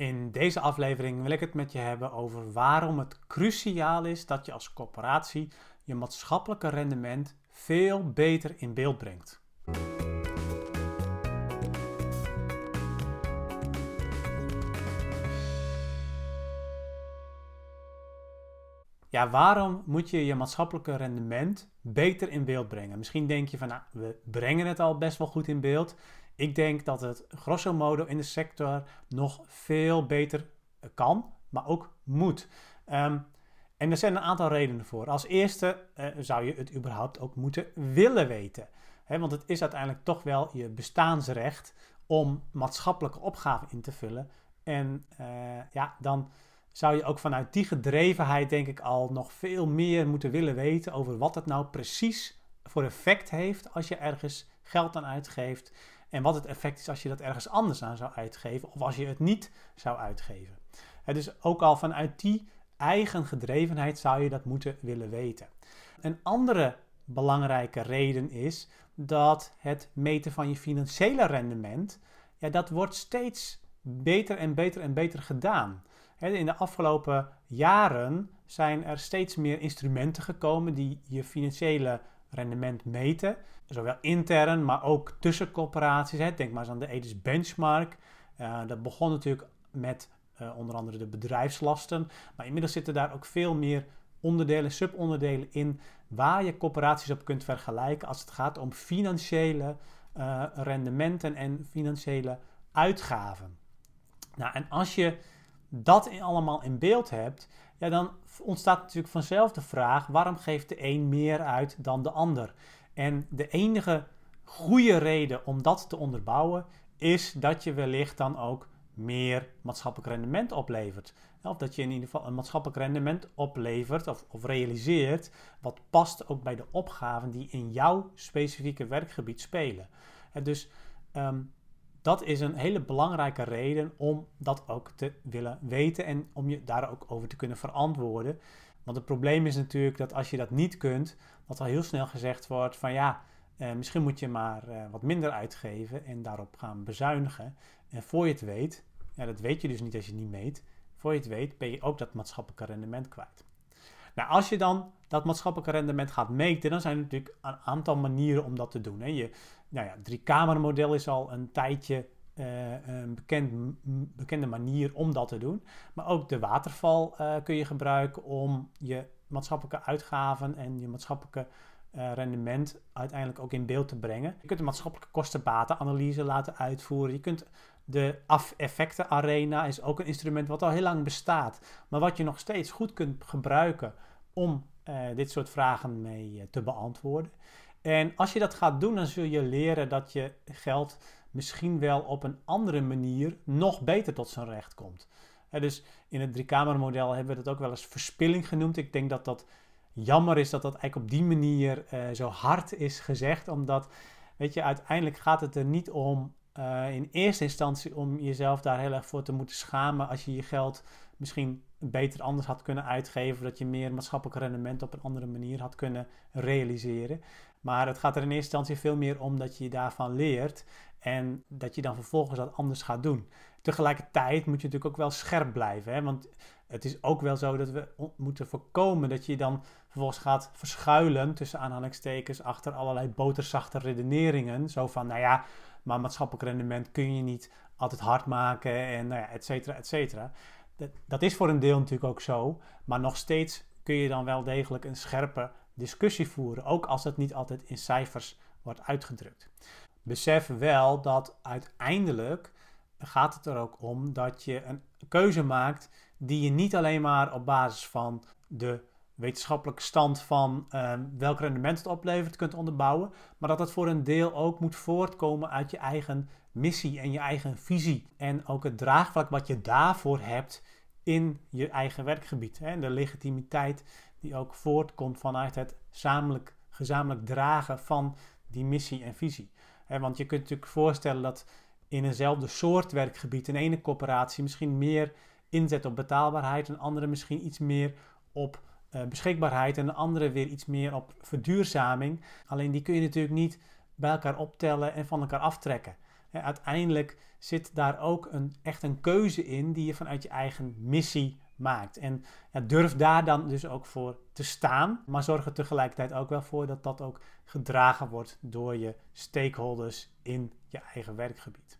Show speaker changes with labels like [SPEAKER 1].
[SPEAKER 1] In deze aflevering wil ik het met je hebben over waarom het cruciaal is dat je als corporatie je maatschappelijke rendement veel beter in beeld brengt. Ja, waarom moet je je maatschappelijke rendement beter in beeld brengen? Misschien denk je van, nou, we brengen het al best wel goed in beeld. Ik denk dat het grosso modo in de sector nog veel beter kan, maar ook moet. Ehm, en er zijn een aantal redenen voor. Als eerste uh, zou je het überhaupt ook moeten willen weten. want het is uiteindelijk toch wel je bestaansrecht om maatschappelijke opgaven in te vullen. En uh, ja, dan zou je ook vanuit die gedrevenheid, denk ik, al nog veel meer moeten willen weten over wat het nou precies voor effect heeft als je ergens geld aan uitgeeft. En wat het effect is als je dat ergens anders aan zou uitgeven of als je het niet zou uitgeven. dus ook al vanuit die eigen gedrevenheid zou je dat moeten willen weten. Een andere belangrijke reden is dat het meten van je financiële rendement, ja, dat wordt steeds beter en beter en beter gedaan. In de afgelopen jaren zijn er steeds meer instrumenten gekomen die je financiële rendement meten. Zowel intern, maar ook tussen corporaties. Denk maar eens aan de EDIS benchmark. Uh, dat begon natuurlijk met uh, onder andere de bedrijfslasten. Maar inmiddels zitten daar ook veel meer onderdelen, subonderdelen in waar je corporaties op kunt vergelijken als het gaat om financiële uh, rendementen en financiële uitgaven. Nou, en als je dat allemaal in beeld hebt, ja, dan ontstaat natuurlijk vanzelf de vraag: waarom geeft de een meer uit dan de ander? En de enige goede reden om dat te onderbouwen is dat je wellicht dan ook meer maatschappelijk rendement oplevert. Of dat je in ieder geval een maatschappelijk rendement oplevert of, of realiseert wat past ook bij de opgaven die in jouw specifieke werkgebied spelen. En dus um, dat is een hele belangrijke reden om dat ook te willen weten en om je daar ook over te kunnen verantwoorden. Want het probleem is natuurlijk dat als je dat niet kunt, dat al heel snel gezegd wordt van ja, eh, misschien moet je maar eh, wat minder uitgeven en daarop gaan bezuinigen. En voor je het weet, ja, dat weet je dus niet als je niet meet, voor je het weet ben je ook dat maatschappelijke rendement kwijt. Nou, als je dan dat maatschappelijke rendement gaat meten, dan zijn er natuurlijk een aantal manieren om dat te doen. Hè. Je, nou ja, drie-kamermodel is al een tijdje uh, een bekend, bekende manier om dat te doen. Maar ook de waterval uh, kun je gebruiken om je maatschappelijke uitgaven en je maatschappelijke uh, rendement uiteindelijk ook in beeld te brengen. Je kunt de maatschappelijke kostenbatenanalyse laten uitvoeren. Je kunt de af-effecten arena is ook een instrument wat al heel lang bestaat, maar wat je nog steeds goed kunt gebruiken om dit soort vragen mee te beantwoorden. En als je dat gaat doen, dan zul je leren dat je geld misschien wel op een andere manier nog beter tot zijn recht komt. dus in het driekamermodel hebben we dat ook wel eens verspilling genoemd. Ik denk dat dat jammer is dat dat eigenlijk op die manier uh, zo hard is gezegd, omdat, weet je, uiteindelijk gaat het er niet om uh, in eerste instantie om jezelf daar heel erg voor te moeten schamen als je je geld misschien beter anders had kunnen uitgeven, dat je meer maatschappelijk rendement op een andere manier had kunnen realiseren. Maar het gaat er in eerste instantie veel meer om dat je daarvan leert en dat je dan vervolgens dat anders gaat doen. Tegelijkertijd moet je natuurlijk ook wel scherp blijven, hè? want het is ook wel zo dat we moeten voorkomen dat je dan vervolgens gaat verschuilen tussen aanhalingstekens achter allerlei boterzachte redeneringen. Zo van, nou ja, maar maatschappelijk rendement kun je niet altijd hard maken en nou ja, et cetera, et cetera. Dat, dat is voor een deel natuurlijk ook zo, maar nog steeds kun je dan wel degelijk een scherpe discussie voeren, ook als het niet altijd in cijfers wordt uitgedrukt. Besef wel dat uiteindelijk gaat het er ook om dat je een keuze maakt die je niet alleen maar op basis van de wetenschappelijke stand van uh, welk rendement het oplevert kunt onderbouwen, maar dat het voor een deel ook moet voortkomen uit je eigen missie en je eigen visie. En ook het draagvlak wat je daarvoor hebt in je eigen werkgebied. Hè? De legitimiteit die ook voortkomt vanuit het gezamenlijk, gezamenlijk dragen van die missie en visie. Want je kunt natuurlijk voorstellen dat in eenzelfde soort werkgebied een ene coöperatie misschien meer inzet op betaalbaarheid, een andere misschien iets meer op uh, beschikbaarheid en een andere weer iets meer op verduurzaming. Alleen die kun je natuurlijk niet bij elkaar optellen en van elkaar aftrekken. uiteindelijk zit daar ook een, echt een keuze in die je vanuit je eigen missie maakt. En ja, durf daar dan dus ook voor te staan, maar zorg er tegelijkertijd ook wel voor dat dat ook gedragen wordt door je stakeholders in je eigen werkgebied.